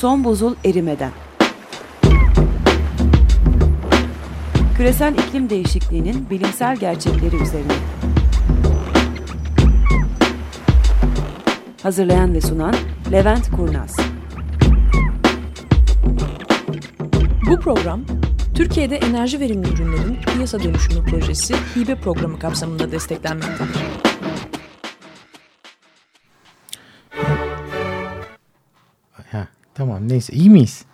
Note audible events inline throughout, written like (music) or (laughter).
Son buzul erimeden. Küresel iklim değişikliğinin bilimsel gerçekleri üzerine. Hazırlayan ve sunan Levent Kurnaz. Bu program Türkiye'de enerji verimli ürünlerin piyasa dönüşümü projesi hibe programı kapsamında desteklenmektedir. Tamam neyse iyi miyiz?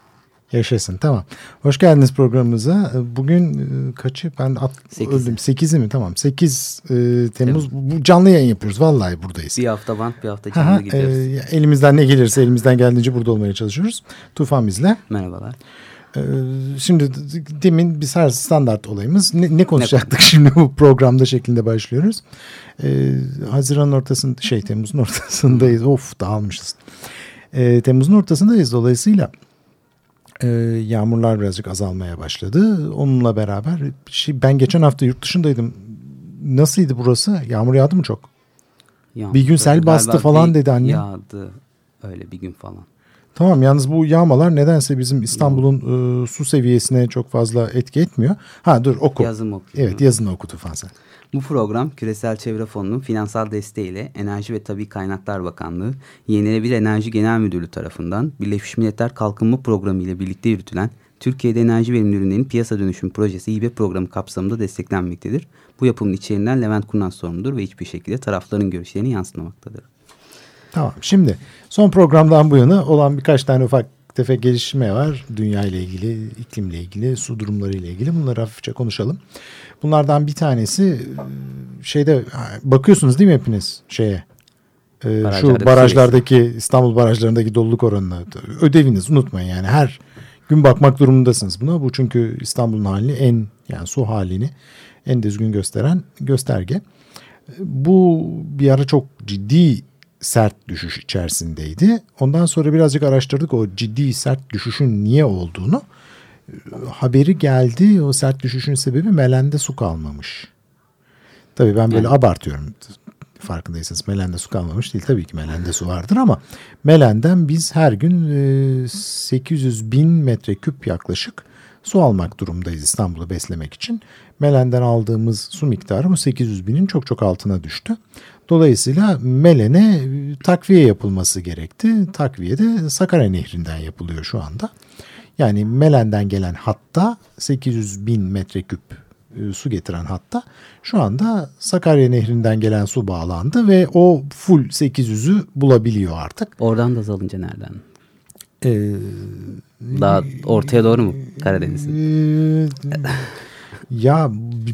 Yaşasın tamam. Hoş geldiniz programımıza. Bugün e, kaçı? Ben at, Sekizi. öldüm. 8'i mi? Tamam. 8 e, Temmuz. Bu canlı yayın yapıyoruz. Vallahi buradayız. Bir hafta band bir hafta Ha, canlı ha, gidiyoruz. e, elimizden ne gelirse elimizden geldiğince burada olmaya çalışıyoruz. Tufan bizle. Merhabalar. E, şimdi demin biz her standart olayımız ne, ne konuşacaktık şimdi bu programda şeklinde başlıyoruz. E, Haziran'ın ortasında şey Temmuz'un ortasındayız. Of dağılmışız. E, Temmuz'un ortasındayız dolayısıyla e, yağmurlar birazcık azalmaya başladı. Onunla beraber şey, ben geçen hafta yurt dışındaydım. Nasıldı burası? Yağmur yağdı mı çok? Yağmur Bir gün sel bastı falan dedi annem. Yağdı öyle bir gün falan. Tamam yalnız bu yağmalar nedense bizim İstanbul'un e, su seviyesine çok fazla etki etmiyor. Ha dur oku. Yazım okuyorum. Evet yazını oku Tufan sen. Bu program Küresel Çevre Fonu'nun finansal desteğiyle Enerji ve Tabi Kaynaklar Bakanlığı, Yenilenebilir Enerji Genel Müdürlüğü tarafından Birleşmiş Milletler Kalkınma Programı ile birlikte yürütülen Türkiye'de enerji verimli ürünlerin piyasa dönüşüm projesi hibe programı kapsamında desteklenmektedir. Bu yapımın içeriğinden Levent Kurnaz sorumludur ve hiçbir şekilde tarafların görüşlerini yansıtmamaktadır. Tamam şimdi son programdan bu yana olan birkaç tane ufak tefek gelişme var. Dünya ile ilgili, iklimle ilgili, su durumları ile ilgili bunları hafifçe konuşalım. Bunlardan bir tanesi e, şeyde bakıyorsunuz değil mi hepiniz şeye? E, Barajlardaki şu barajlardaki İstanbul barajlarındaki doluluk oranına ödeviniz unutmayın yani her gün bakmak durumundasınız buna. Bu çünkü İstanbul'un halini en yani su halini en düzgün gösteren gösterge. Bu bir ara çok ciddi sert düşüş içerisindeydi. Ondan sonra birazcık araştırdık o ciddi sert düşüşün niye olduğunu. Haberi geldi o sert düşüşün sebebi Melen'de su kalmamış. Tabii ben böyle Yani- abartıyorum. Farkındaysanız Melen'de su kalmamış değil. Tabii ki Melen'de su vardır ama Melen'den biz her gün e, 800 bin metreküp yaklaşık su almak durumdayız İstanbul'u beslemek için. Melen'den aldığımız su miktarı bu 800 binin çok çok altına düştü. Dolayısıyla Melen'e e, takviye yapılması gerekti. Takviye de Sakarya Nehri'nden yapılıyor şu anda. Yani Melen'den gelen hatta 800 bin metreküp e, su getiren hatta şu anda Sakarya Nehri'nden gelen su bağlandı ve o full 800'ü bulabiliyor artık. Oradan da azalınca nereden? Ee, Daha ortaya doğru mu Karadeniz'in? Ee, ya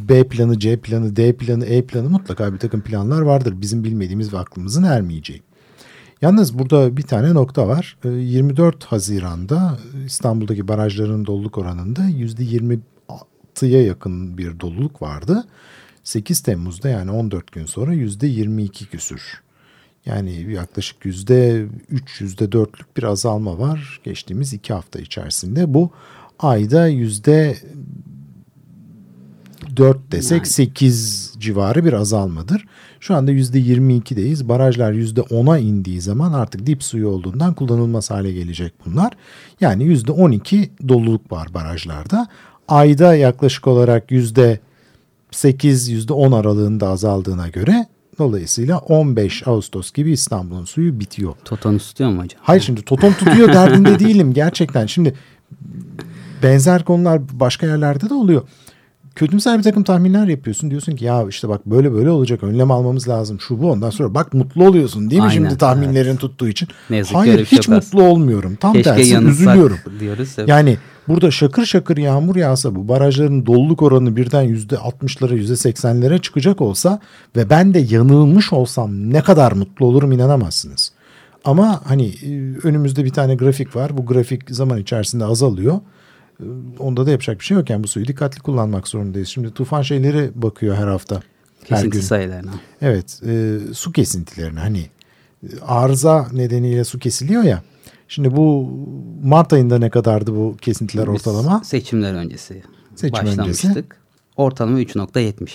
B planı, C planı, D planı, E planı mutlaka bir takım planlar vardır. Bizim bilmediğimiz ve aklımızın ermeyeceği. Yalnız burada bir tane nokta var. Ee, 24 Haziran'da İstanbul'daki barajların doluluk oranında %26'ya yakın bir doluluk vardı. 8 Temmuz'da yani 14 gün sonra %22 küsür. Yani yaklaşık yüzde üç, yüzde dörtlük bir azalma var geçtiğimiz iki hafta içerisinde. Bu ayda yüzde dört desek Yani. sekiz civarı bir azalmadır. Şu anda yüzde yirmi ikideyiz. Barajlar yüzde ona indiği zaman artık dip suyu olduğundan kullanılmaz hale gelecek bunlar. Yani yüzde on iki doluluk var barajlarda. Ayda yaklaşık olarak yüzde 8 %10 aralığında azaldığına göre dolayısıyla 15 Ağustos gibi İstanbul'un suyu bitiyor. Totonus tutuyor mu hocam? Hayır şimdi totom tutuyor derdinde (laughs) değilim gerçekten. Şimdi benzer konular başka yerlerde de oluyor. Kötümser bir takım tahminler yapıyorsun. Diyorsun ki ya işte bak böyle böyle olacak. Önlem almamız lazım. Şu bu ondan sonra bak mutlu oluyorsun değil mi Aynen, şimdi tahminlerin tuttuğu için? Ne yazık Hayır şey hiç mutlu olmuyorum. Tam Keşke tersi üzülüyorum. diyoruz. Evet. Yani burada şakır şakır yağmur yağsa bu barajların doluluk oranı birden yüzde 60'lara yüzde 80'lere çıkacak olsa ve ben de yanılmış olsam ne kadar mutlu olurum inanamazsınız. Ama hani e, önümüzde bir tane grafik var. Bu grafik zaman içerisinde azalıyor. E, Onda da yapacak bir şey yok. Yani bu suyu dikkatli kullanmak zorundayız. Şimdi tufan şeyleri bakıyor her hafta. Her Kesinti gün. sayılarına. Evet e, su kesintilerine hani e, arıza nedeniyle su kesiliyor ya. Şimdi bu Mart ayında ne kadardı bu kesintiler Biz ortalama? Seçimler öncesi Seçim başlamıştık. öncesi. Ortalama 3.70.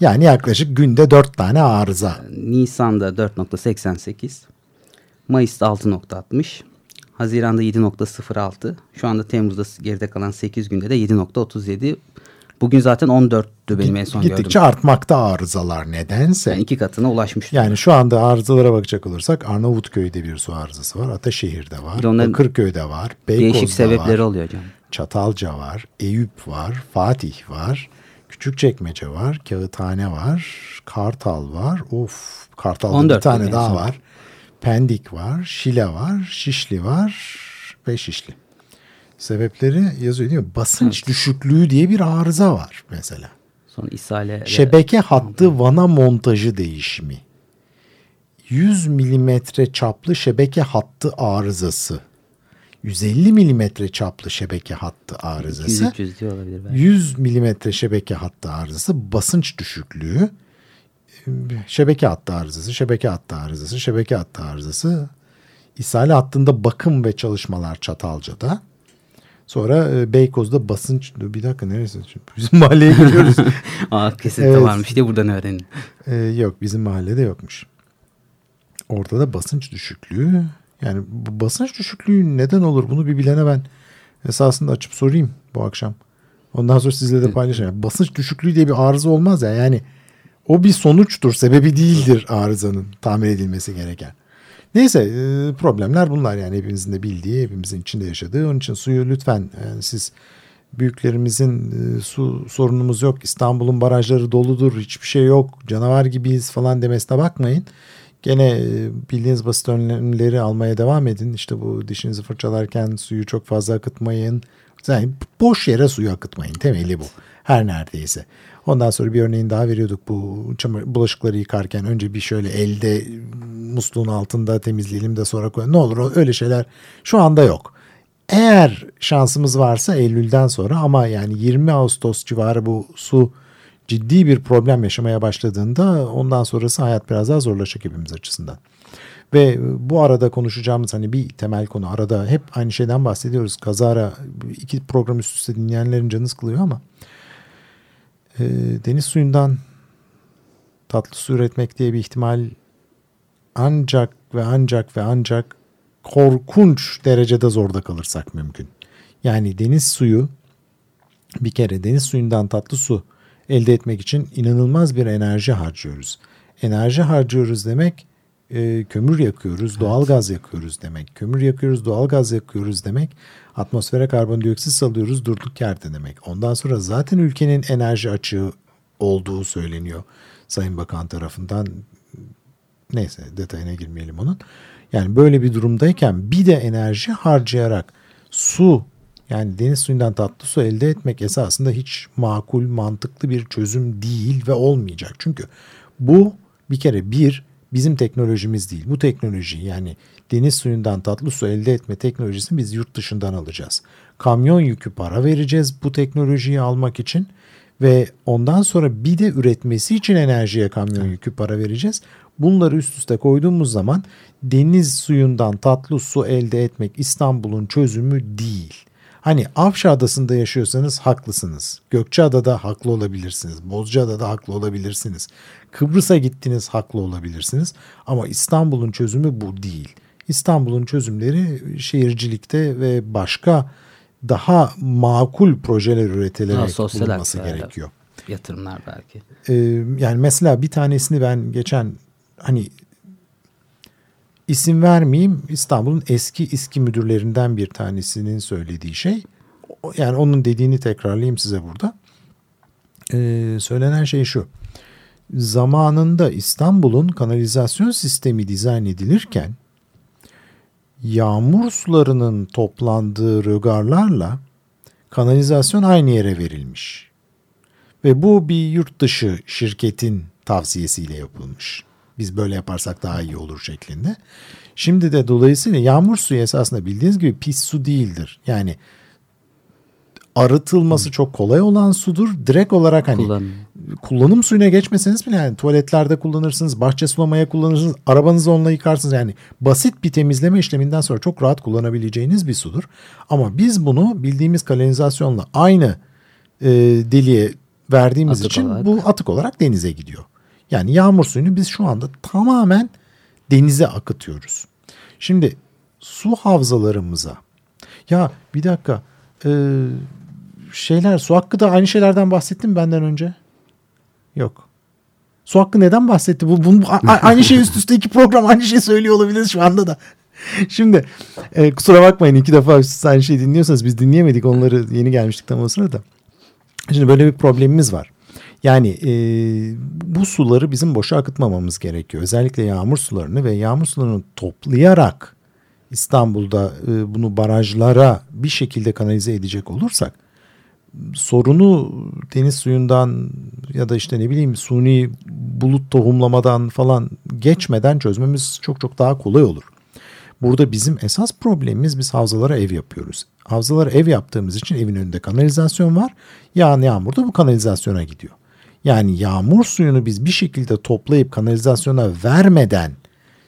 Yani yaklaşık günde dört tane arıza. Nisan'da 4.88. Mayıs'ta 6.60. Haziran'da 7.06. Şu anda Temmuz'da geride kalan 8 günde de 7.37. Bugün zaten 14'tü benim en son Gittikçe gördüm. artmakta arızalar nedense. Yani iki katına ulaşmış. Yani şu anda arızalara bakacak olursak Arnavutköy'de bir su arızası var. Ataşehir'de var. Onların Bakırköy'de var. Değişik Beykoz'da sebepleri var. oluyor hocam. Çatalca var. Eyüp var. Fatih var. Küçükçekmece var. Kağıthane var. Kartal var. Of Kartal'da 14 bir tane daha son. var. Pendik var. Şile var. Şişli var. Ve Şişli. Sebepleri yazıyor değil mi? Basınç düşüklüğü diye bir arıza var mesela. Sonra ishale ve- Şebeke hattı vana montajı değişimi. 100 milimetre çaplı şebeke hattı arızası. 150 milimetre çaplı şebeke hattı arızası. 200-300 diyor olabilir belki. 100 milimetre şebeke hattı arızası. Basınç düşüklüğü. Şebeke hattı arızası, şebeke hattı arızası, şebeke hattı arızası. İshali hattında bakım ve çalışmalar Çatalca'da. Sonra e, Beykoz'da basınç... Bir dakika neresi? Bizim (laughs) mahalleye gidiyoruz. (laughs) Aa kesinti Evet. varmış diye buradan öğrenin. Ee, yok bizim mahallede yokmuş. Orada da basınç düşüklüğü. Yani bu basınç düşüklüğü neden olur bunu bir bilene ben esasında açıp sorayım bu akşam. Ondan sonra sizle de paylaşacağım. Yani basınç düşüklüğü diye bir arıza olmaz ya. Yani o bir sonuçtur, sebebi değildir arızanın tamir edilmesi gereken. Neyse e, problemler bunlar yani hepimizin de bildiği, hepimizin içinde yaşadığı. Onun için suyu lütfen yani siz büyüklerimizin e, su sorunumuz yok. İstanbul'un barajları doludur. Hiçbir şey yok. Canavar gibiyiz falan demesine bakmayın. Gene e, bildiğiniz basit önlemleri almaya devam edin. İşte bu dişinizi fırçalarken suyu çok fazla akıtmayın. Yani boş yere suyu akıtmayın. Temeli bu. Her neredeyse. Ondan sonra bir örneğin daha veriyorduk bu çamur, bulaşıkları yıkarken önce bir şöyle elde musluğun altında temizleyelim de sonra koyalım. Ne olur öyle şeyler şu anda yok. Eğer şansımız varsa Eylül'den sonra ama yani 20 Ağustos civarı bu su ciddi bir problem yaşamaya başladığında ondan sonrası hayat biraz daha zorlaşacak hepimiz açısından. Ve bu arada konuşacağımız hani bir temel konu arada hep aynı şeyden bahsediyoruz. Kazara iki program üst üste dinleyenlerin canı sıkılıyor ama e, deniz suyundan tatlı su üretmek diye bir ihtimal ancak ve ancak ve ancak korkunç derecede zorda kalırsak mümkün. Yani deniz suyu bir kere deniz suyundan tatlı su elde etmek için inanılmaz bir enerji harcıyoruz. Enerji harcıyoruz demek e, kömür yakıyoruz, doğalgaz yakıyoruz demek. Kömür yakıyoruz, doğalgaz yakıyoruz demek. Atmosfere karbondioksit salıyoruz durduk yerde demek. Ondan sonra zaten ülkenin enerji açığı olduğu söyleniyor Sayın Bakan tarafından. Neyse detayına girmeyelim onun. Yani böyle bir durumdayken bir de enerji harcayarak su yani deniz suyundan tatlı su elde etmek esasında hiç makul, mantıklı bir çözüm değil ve olmayacak. Çünkü bu bir kere bir bizim teknolojimiz değil. Bu teknoloji yani deniz suyundan tatlı su elde etme teknolojisini biz yurt dışından alacağız. Kamyon yükü para vereceğiz bu teknolojiyi almak için ve ondan sonra bir de üretmesi için enerjiye kamyon yükü para vereceğiz. Bunları üst üste koyduğumuz zaman deniz suyundan tatlı su elde etmek İstanbul'un çözümü değil. Hani Avşa Adası'nda yaşıyorsanız haklısınız. Gökçeada'da haklı olabilirsiniz. Bozcaada'da haklı olabilirsiniz. Kıbrıs'a gittiniz haklı olabilirsiniz. Ama İstanbul'un çözümü bu değil. İstanbul'un çözümleri şehircilikte ve başka daha makul projeler üretilerek bulunması gerekiyor. Yatırımlar belki. Ee, yani mesela bir tanesini ben geçen hani isim vermeyeyim İstanbul'un eski İSKİ müdürlerinden bir tanesinin söylediği şey. Yani onun dediğini tekrarlayayım size burada. Ee, söylenen şey şu. Zamanında İstanbul'un kanalizasyon sistemi dizayn edilirken yağmur sularının toplandığı rögarlarla kanalizasyon aynı yere verilmiş. Ve bu bir yurt dışı şirketin tavsiyesiyle yapılmış. Biz böyle yaparsak daha iyi olur şeklinde. Şimdi de dolayısıyla yağmur suyu esasında bildiğiniz gibi pis su değildir. Yani arıtılması çok kolay olan sudur. Direkt olarak hani Kullanım. kullanım suyuna geçmeseniz bile yani tuvaletlerde kullanırsınız, bahçe sulamaya kullanırsınız, arabanızı onunla yıkarsınız. Yani basit bir temizleme işleminden sonra çok rahat kullanabileceğiniz bir sudur. Ama biz bunu bildiğimiz kanalizasyonla aynı e, deliğe verdiğimiz Atık için olarak. bu atık olarak denize gidiyor. Yani yağmur suyunu biz şu anda tamamen denize akıtıyoruz. Şimdi su havzalarımıza ya bir dakika e, şeyler su hakkı da aynı şeylerden bahsettim benden önce. Yok. Su hakkı neden bahsetti? Bu, bu aynı şey üst üste iki program aynı şey söylüyor olabiliriz şu anda da. Şimdi e, kusura bakmayın iki defa üst üste aynı şey dinliyorsanız biz dinleyemedik onları yeni gelmiştik tam o sırada. Şimdi böyle bir problemimiz var. Yani e, bu suları bizim boşa akıtmamamız gerekiyor. Özellikle yağmur sularını ve yağmur sularını toplayarak İstanbul'da e, bunu barajlara bir şekilde kanalize edecek olursak sorunu deniz suyundan ya da işte ne bileyim suni bulut tohumlamadan falan geçmeden çözmemiz çok çok daha kolay olur. Burada bizim esas problemimiz biz havzalara ev yapıyoruz. Havzalara ev yaptığımız için evin önünde kanalizasyon var. Yağan yağmur da bu kanalizasyona gidiyor. Yani yağmur suyunu biz bir şekilde toplayıp kanalizasyona vermeden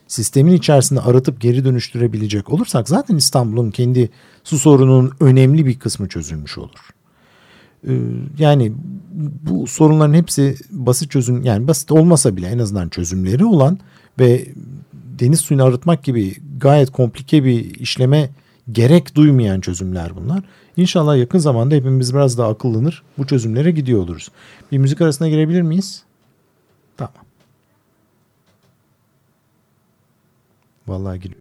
sistemin içerisinde arıtıp geri dönüştürebilecek olursak zaten İstanbul'un kendi su sorununun önemli bir kısmı çözülmüş olur. Ee, yani bu sorunların hepsi basit çözüm yani basit olmasa bile en azından çözümleri olan ve deniz suyunu arıtmak gibi gayet komplike bir işleme gerek duymayan çözümler bunlar. İnşallah yakın zamanda hepimiz biraz daha akıllanır bu çözümlere gidiyor oluruz. Bir müzik arasına girebilir miyiz? Tamam. Vallahi giriyor.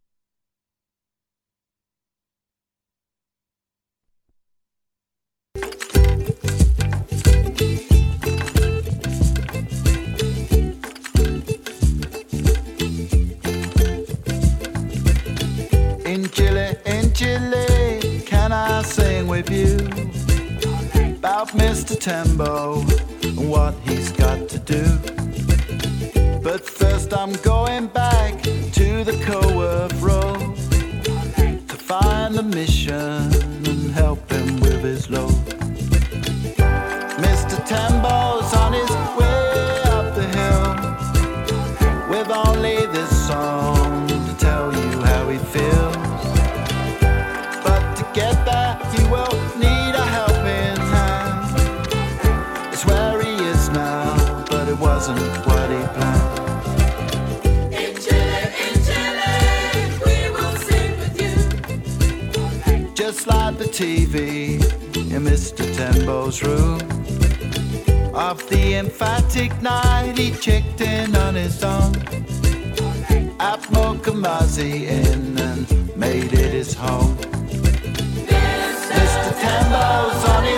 Chile, can I sing about Mr. Tembo and what he's got to do? But first, I'm going back Just like the TV in Mr. Tembo's room. Of the emphatic night, he checked in on his own. At Mokumazi Inn and made it his home. Mr. Tembo's on his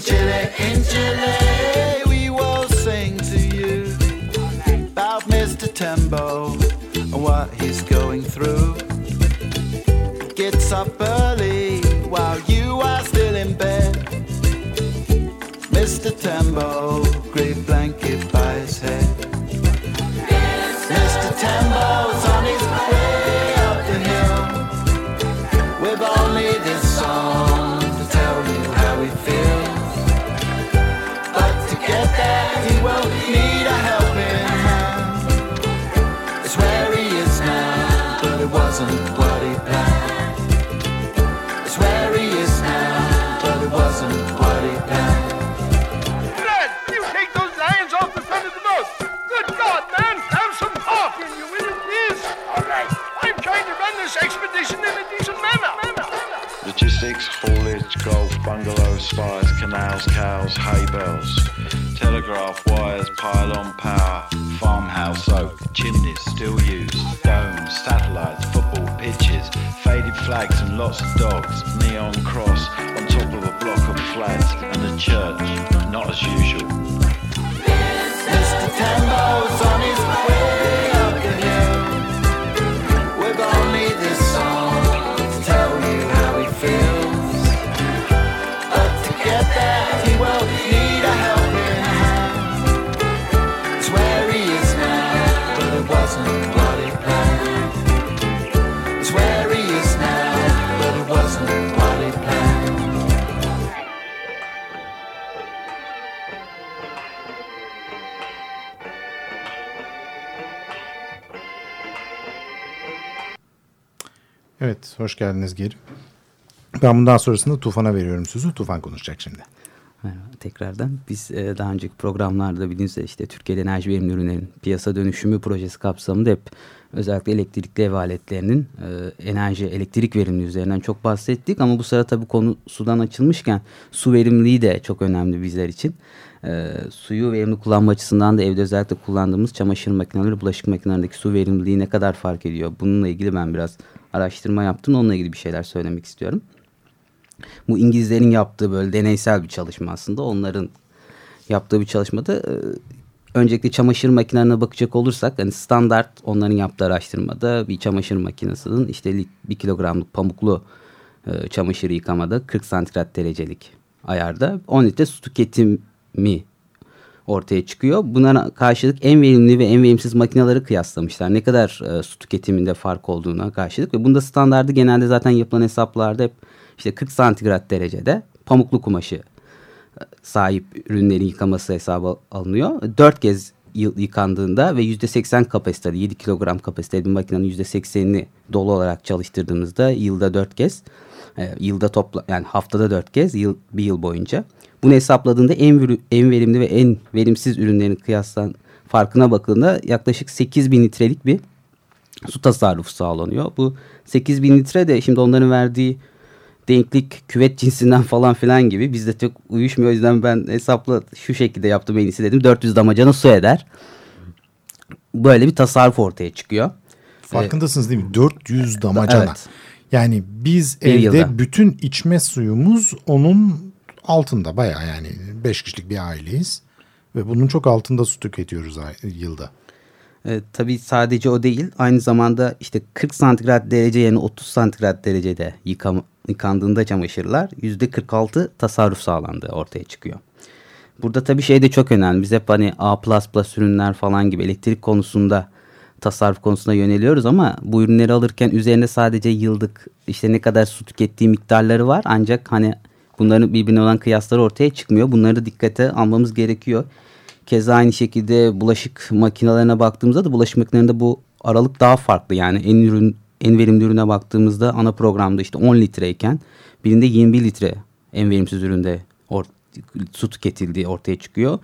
In Chile, in Chile, 1,040 pounds. Dad, you take those lions off the front of the boat. Good God, man, have some heart in you, will you please? All right, I'm trying to run this expedition in a decent manner. manner. Logistics, haulage, golf, bungalows, spires, canals, cows, hay bales telegraph wires, pylon power, farmhouse oak, chimneys still used, domes, satellites, football pitches, faded flags and lots of dogs, neon cross on top of a block of flats, and a church, not as usual. Mr. Tembo's on his way up the hill this song to tell you how he feels. But to get there, he will hoş geldiniz geri. Ben bundan sonrasında Tufan'a veriyorum sözü. Tufan konuşacak şimdi. Merhaba tekrardan. Biz e, daha önceki programlarda bildiğiniz üzere işte Türkiye'de enerji verimli ürünlerin piyasa dönüşümü projesi kapsamında hep özellikle elektrikli ev aletlerinin e, enerji, elektrik verimliliği üzerinden çok bahsettik. Ama bu sıra tabii konu sudan açılmışken su verimliliği de çok önemli bizler için. E, suyu verimli kullanma açısından da evde özellikle kullandığımız çamaşır makineleri, bulaşık makinelerindeki su verimliliği ne kadar fark ediyor? Bununla ilgili ben biraz araştırma yaptım. Onunla ilgili bir şeyler söylemek istiyorum. Bu İngilizlerin yaptığı böyle deneysel bir çalışma aslında. Onların yaptığı bir çalışmada e, öncelikle çamaşır makinelerine bakacak olursak hani standart onların yaptığı araştırmada bir çamaşır makinesinin işte bir kilogramlık pamuklu e, çamaşırı yıkamada 40 santigrat derecelik ayarda 10 litre su tüketimi ortaya çıkıyor. Buna karşılık en verimli ve en verimsiz makineleri kıyaslamışlar. Ne kadar e, su tüketiminde fark olduğuna karşılık ve bunda standardı genelde zaten yapılan hesaplarda hep işte 40 santigrat derecede pamuklu kumaşı e, sahip ürünlerin yıkaması hesaba alınıyor. 4 kez yıkandığında ve %80 kapasiteli 7 kilogram kapasiteli bir makinenin %80'ini dolu olarak çalıştırdığımızda yılda 4 kez e, yılda topla yani haftada 4 kez yıl, bir yıl boyunca bunu hesapladığında en, en verimli ve en verimsiz ürünlerin kıyaslan farkına bakıldığında yaklaşık 8000 litrelik bir su tasarrufu sağlanıyor. Bu 8000 litre de şimdi onların verdiği denklik küvet cinsinden falan filan gibi bizde çok uyuşmuyor. O yüzden ben hesapla şu şekilde yaptım en iyisi dedim. 400 damacana su eder. Böyle bir tasarruf ortaya çıkıyor. Farkındasınız değil mi? 400 damacana. Evet. Yani biz Bir evde yılda. bütün içme suyumuz onun altında bayağı yani 5 kişilik bir aileyiz. Ve bunun çok altında su tüketiyoruz yılda. E, tabii sadece o değil. Aynı zamanda işte 40 santigrat derece yerine 30 santigrat derecede yıkam, yıkandığında çamaşırlar %46 tasarruf sağlandığı ortaya çıkıyor. Burada tabii şey de çok önemli. Biz hep hani A++ ürünler falan gibi elektrik konusunda tasarruf konusunda yöneliyoruz ama bu ürünleri alırken üzerine sadece yıllık işte ne kadar su tükettiği miktarları var. Ancak hani bunların birbirine olan kıyasları ortaya çıkmıyor. Bunları dikkate almamız gerekiyor. Keza aynı şekilde bulaşık makinelerine baktığımızda da bulaşık makinelerinde bu aralık daha farklı. Yani en ürün en verimli ürüne baktığımızda ana programda işte 10 litreyken birinde 21 litre en verimsiz üründe su tüketildiği ortaya çıkıyor.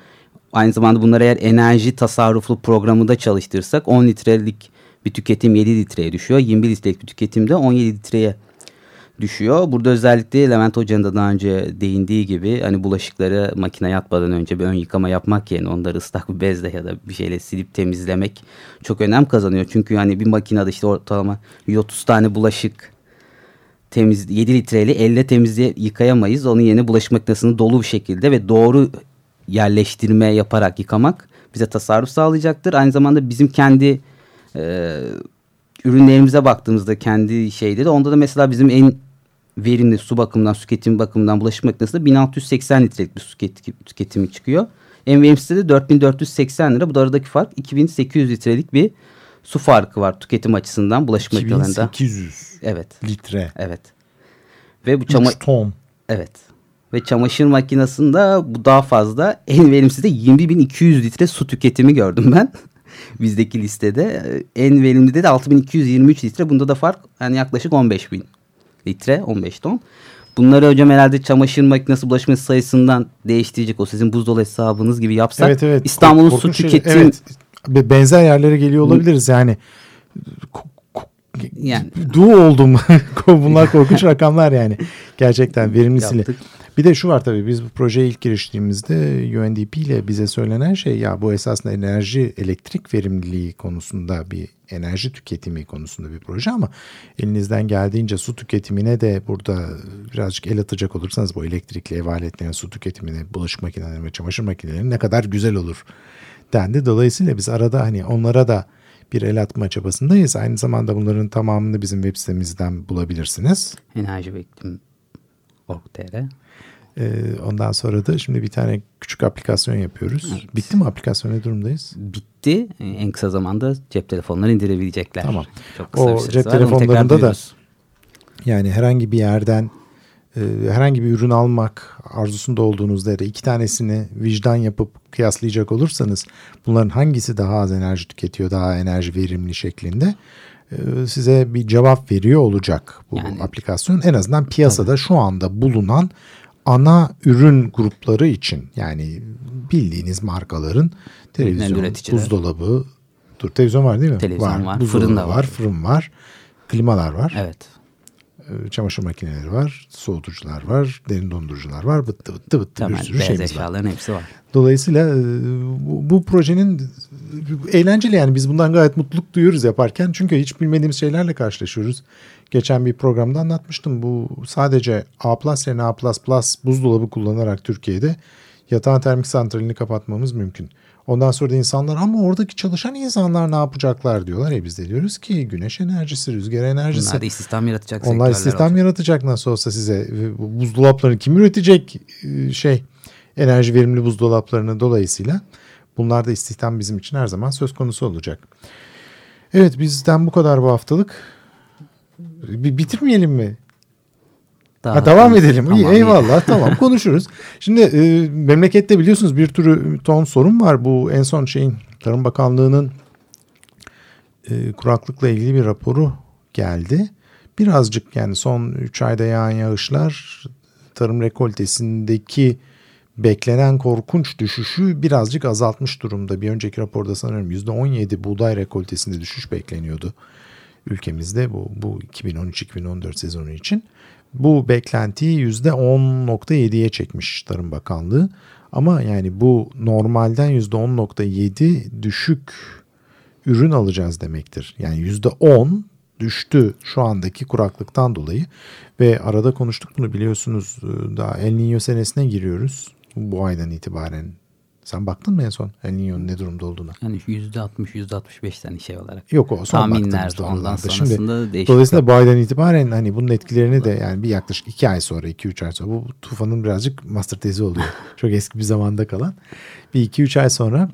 Aynı zamanda bunları eğer enerji tasarruflu programında çalıştırsak 10 litrelik bir tüketim 7 litreye düşüyor. 21 litrelik bir tüketim de 17 litreye düşüyor. Burada özellikle Levent Hoca'nın da daha önce değindiği gibi hani bulaşıkları makine yatmadan önce bir ön yıkama yapmak yerine onları ıslak bir bezle ya da bir şeyle silip temizlemek çok önem kazanıyor. Çünkü hani bir makinede işte ortalama 130 tane bulaşık temiz 7 litreyle elle temizliğe yıkayamayız. Onun yerine bulaşık makinesini dolu bir şekilde ve doğru yerleştirme yaparak yıkamak bize tasarruf sağlayacaktır. Aynı zamanda bizim kendi e, ürünlerimize baktığımızda kendi şeyde de onda da mesela bizim en verimli su bakımından, su tüketimi bakımından bulaşık makinesinde 1680 litrelik bir su tüketi- tüketimi çıkıyor. En verimsiz de 4480 lira. Bu da aradaki fark 2800 litrelik bir su farkı var tüketim açısından bulaşık makinelerinde. 2800 Evet. litre. Evet. Ve bu çama 3 ton. evet. Ve çamaşır makinesinde bu daha fazla. En verimsiz de 20.200 litre su tüketimi gördüm ben. (laughs) Bizdeki listede. Ee, En verimli de 6223 litre. Bunda da fark yani yaklaşık 15.000 litre, 15 ton. Bunları hocam herhalde çamaşır makinesi bulaşık makinesi sayısından değiştirecek. O sizin buzdolabı hesabınız gibi yapsak. Evet evet. İstanbul'un su şeyler. tüketim Evet. Be- Benzer yerlere geliyor olabiliriz yani. Yani. Du oldum. (laughs) Bunlar korkunç rakamlar yani. Gerçekten verimlisiyle. Yaptık. Bir de şu var tabii biz bu projeye ilk giriştiğimizde UNDP ile bize söylenen şey ya bu esasında enerji elektrik verimliliği konusunda bir enerji tüketimi konusunda bir proje ama elinizden geldiğince su tüketimine de burada birazcık el atacak olursanız bu elektrikli ev aletlerinin su tüketimine bulaşık makineleri ve çamaşır makineleri ne kadar güzel olur dendi. Dolayısıyla biz arada hani onlara da bir el atma çabasındayız. Aynı zamanda bunların tamamını bizim web sitemizden bulabilirsiniz. Enerji ve iklim org.tr. Ee, ondan sonra da şimdi bir tane küçük aplikasyon yapıyoruz. Bitti mi aplikasyon ne durumdayız? Bitti. En kısa zamanda cep telefonları indirebilecekler. Tamam. Çok kısa O bir cep var. Telefonlarında da yani herhangi bir yerden e, herhangi bir ürün almak arzusunda olduğunuzda ya da iki tanesini vicdan yapıp kıyaslayacak olursanız bunların hangisi daha az enerji tüketiyor, daha enerji verimli şeklinde e, size bir cevap veriyor olacak bu Yani- aplikasyon. En azından piyasada şu anda bulunan ana ürün grupları için yani bildiğiniz markaların televizyon, buzdolabı, dur televizyon var değil mi? Televizyon var, buzdolabı fırın da var. fırın var, klimalar var, Evet. e, çamaşır makineleri var, soğutucular var, derin dondurucular var, bıttı bıttı bıttı bir Temel sürü beyaz şeyimiz var. eşyaların hepsi var. Dolayısıyla e, bu, bu projenin eğlenceli yani biz bundan gayet mutluluk duyuyoruz yaparken. Çünkü hiç bilmediğimiz şeylerle karşılaşıyoruz. Geçen bir programda anlatmıştım. Bu sadece A yerine A buzdolabı kullanarak Türkiye'de yatağın termik santralini kapatmamız mümkün. Ondan sonra da insanlar ama oradaki çalışan insanlar ne yapacaklar diyorlar. E biz de diyoruz ki güneş enerjisi, rüzgar enerjisi. Bunlar da istihdam yaratacak Onlar istihdam olacak. yaratacak nasıl olsa size. Bu buzdolaplarını kim üretecek Ee, şey enerji verimli buzdolaplarını dolayısıyla bunlar da istihdam bizim için her zaman söz konusu olacak. Evet bizden bu kadar bu haftalık. Bir bitirmeyelim mi? Daha Ha, devam edelim. Tamam, iyi. eyvallah tamam (laughs) konuşuruz. Şimdi e, memlekette biliyorsunuz bir türü ton sorun var. Bu en son şeyin Tarım Bakanlığı'nın e, kuraklıkla ilgili bir raporu geldi. Birazcık yani son 3 ayda yağan yağışlar tarım rekoltesindeki beklenen korkunç düşüşü birazcık azaltmış durumda. Bir önceki raporda sanırım %17 buğday rekoltesinde düşüş bekleniyordu ülkemizde bu, bu 2013-2014 sezonu için. Bu beklentiyi %10.7'ye çekmiş Tarım Bakanlığı. Ama yani bu normalden %10.7 düşük ürün alacağız demektir. Yani %10 düştü şu andaki kuraklıktan dolayı ve arada konuştuk bunu biliyorsunuz daha El Niño senesine giriyoruz bu aydan itibaren. Sen baktın mı en son El Niño'nun ne durumda olduğuna? Yani %60, %65 tane şey olarak. Yok o son Tahminler, ondan oralarda. sonrasında değişiklik Dolayısıyla yok. bu aydan itibaren hani bunun etkilerini de yani bir yaklaşık iki ay sonra, iki üç ay sonra bu tufanın birazcık master tezi oluyor. (laughs) Çok eski bir zamanda kalan. Bir iki üç ay sonra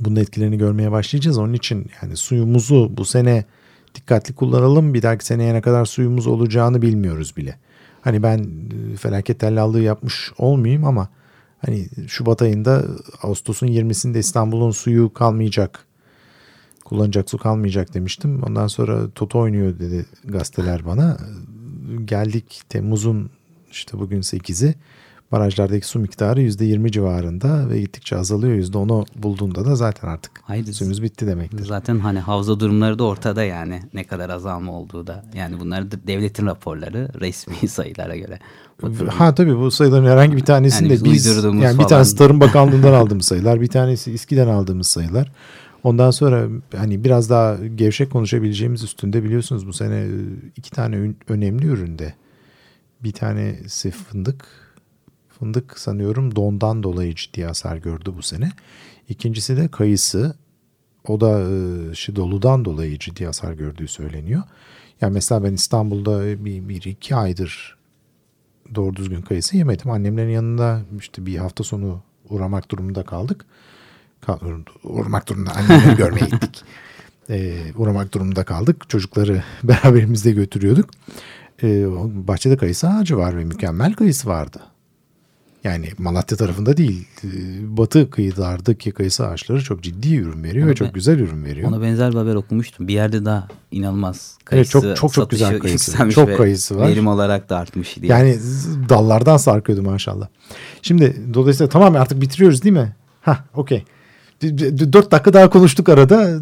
bunun etkilerini görmeye başlayacağız. Onun için yani suyumuzu bu sene dikkatli kullanalım. Bir dahaki seneye ne kadar suyumuz olacağını bilmiyoruz bile. Hani ben e, felaket tellallığı yapmış olmayayım ama hani Şubat ayında Ağustos'un 20'sinde İstanbul'un suyu kalmayacak. Kullanacak su kalmayacak demiştim. Ondan sonra Toto oynuyor dedi gazeteler bana. Geldik Temmuz'un işte bugün 8'i. Barajlardaki su miktarı %20 civarında ve gittikçe azalıyor. %10'u bulduğunda da zaten artık Haydi. suyumuz bitti demektir. Zaten hani havza durumları da ortada yani ne kadar azalma olduğu da. Yani bunlar devletin raporları resmi (laughs) sayılara göre. Ha tabii bu sayıların herhangi bir tanesini Yani biz de biz uydurduğumuz yani bir falan. tanesi Tarım Bakanlığı'ndan (laughs) aldığımız sayılar, bir tanesi İSKİ'den aldığımız sayılar. Ondan sonra hani biraz daha gevşek konuşabileceğimiz üstünde biliyorsunuz bu sene iki tane önemli üründe. Bir tanesi fındık. Fındık sanıyorum dondan dolayı ciddi hasar gördü bu sene. İkincisi de kayısı. O da e, şey, doludan dolayı ciddi hasar gördüğü söyleniyor. Yani mesela ben İstanbul'da bir, bir iki aydır doğru düzgün kayısı yemedim. Annemlerin yanında işte bir hafta sonu uğramak durumunda kaldık. Kal- uğramak durumunda annemleri (laughs) görmeye gittik. Ee, uğramak durumunda kaldık. Çocukları (laughs) beraberimizde götürüyorduk. Ee, bahçede kayısı ağacı var ve mükemmel kayısı vardı. Yani Malatya tarafında değil. Ee, Batı kıyılardaki kayısı ağaçları çok ciddi ürün veriyor ve Ona çok ben- güzel ürün veriyor. Ona benzer bir haber okumuştum. Bir yerde daha inanılmaz Evet, kayısı çok- çok çok satışı güzel kayısı. Çok ve kayısı var. Verim olarak da artmış diye. Yani dallardan sarkıyordu maşallah. Şimdi dolayısıyla tamam artık bitiriyoruz değil mi? Ha, okey. Dört dakika daha konuştuk arada.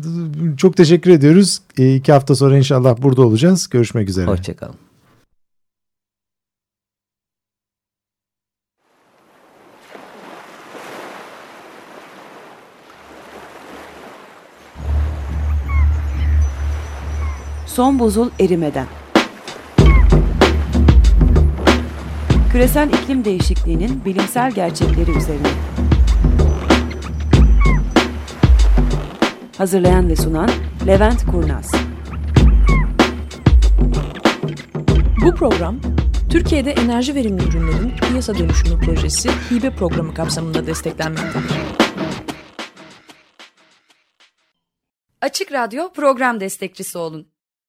Çok teşekkür ediyoruz. E, iki hafta sonra inşallah burada olacağız. Görüşmek üzere. Hoşçakalın. Son buzul erimeden. Küresel iklim değişikliğinin bilimsel gerçekleri üzerine. Hazırlayan ve sunan Levent Kurnaz. Bu program Türkiye'de enerji verimli ürünlerin piyasa dönüşümü projesi hibe programı kapsamında desteklenmektedir. Açık Radyo program destekçisi olun.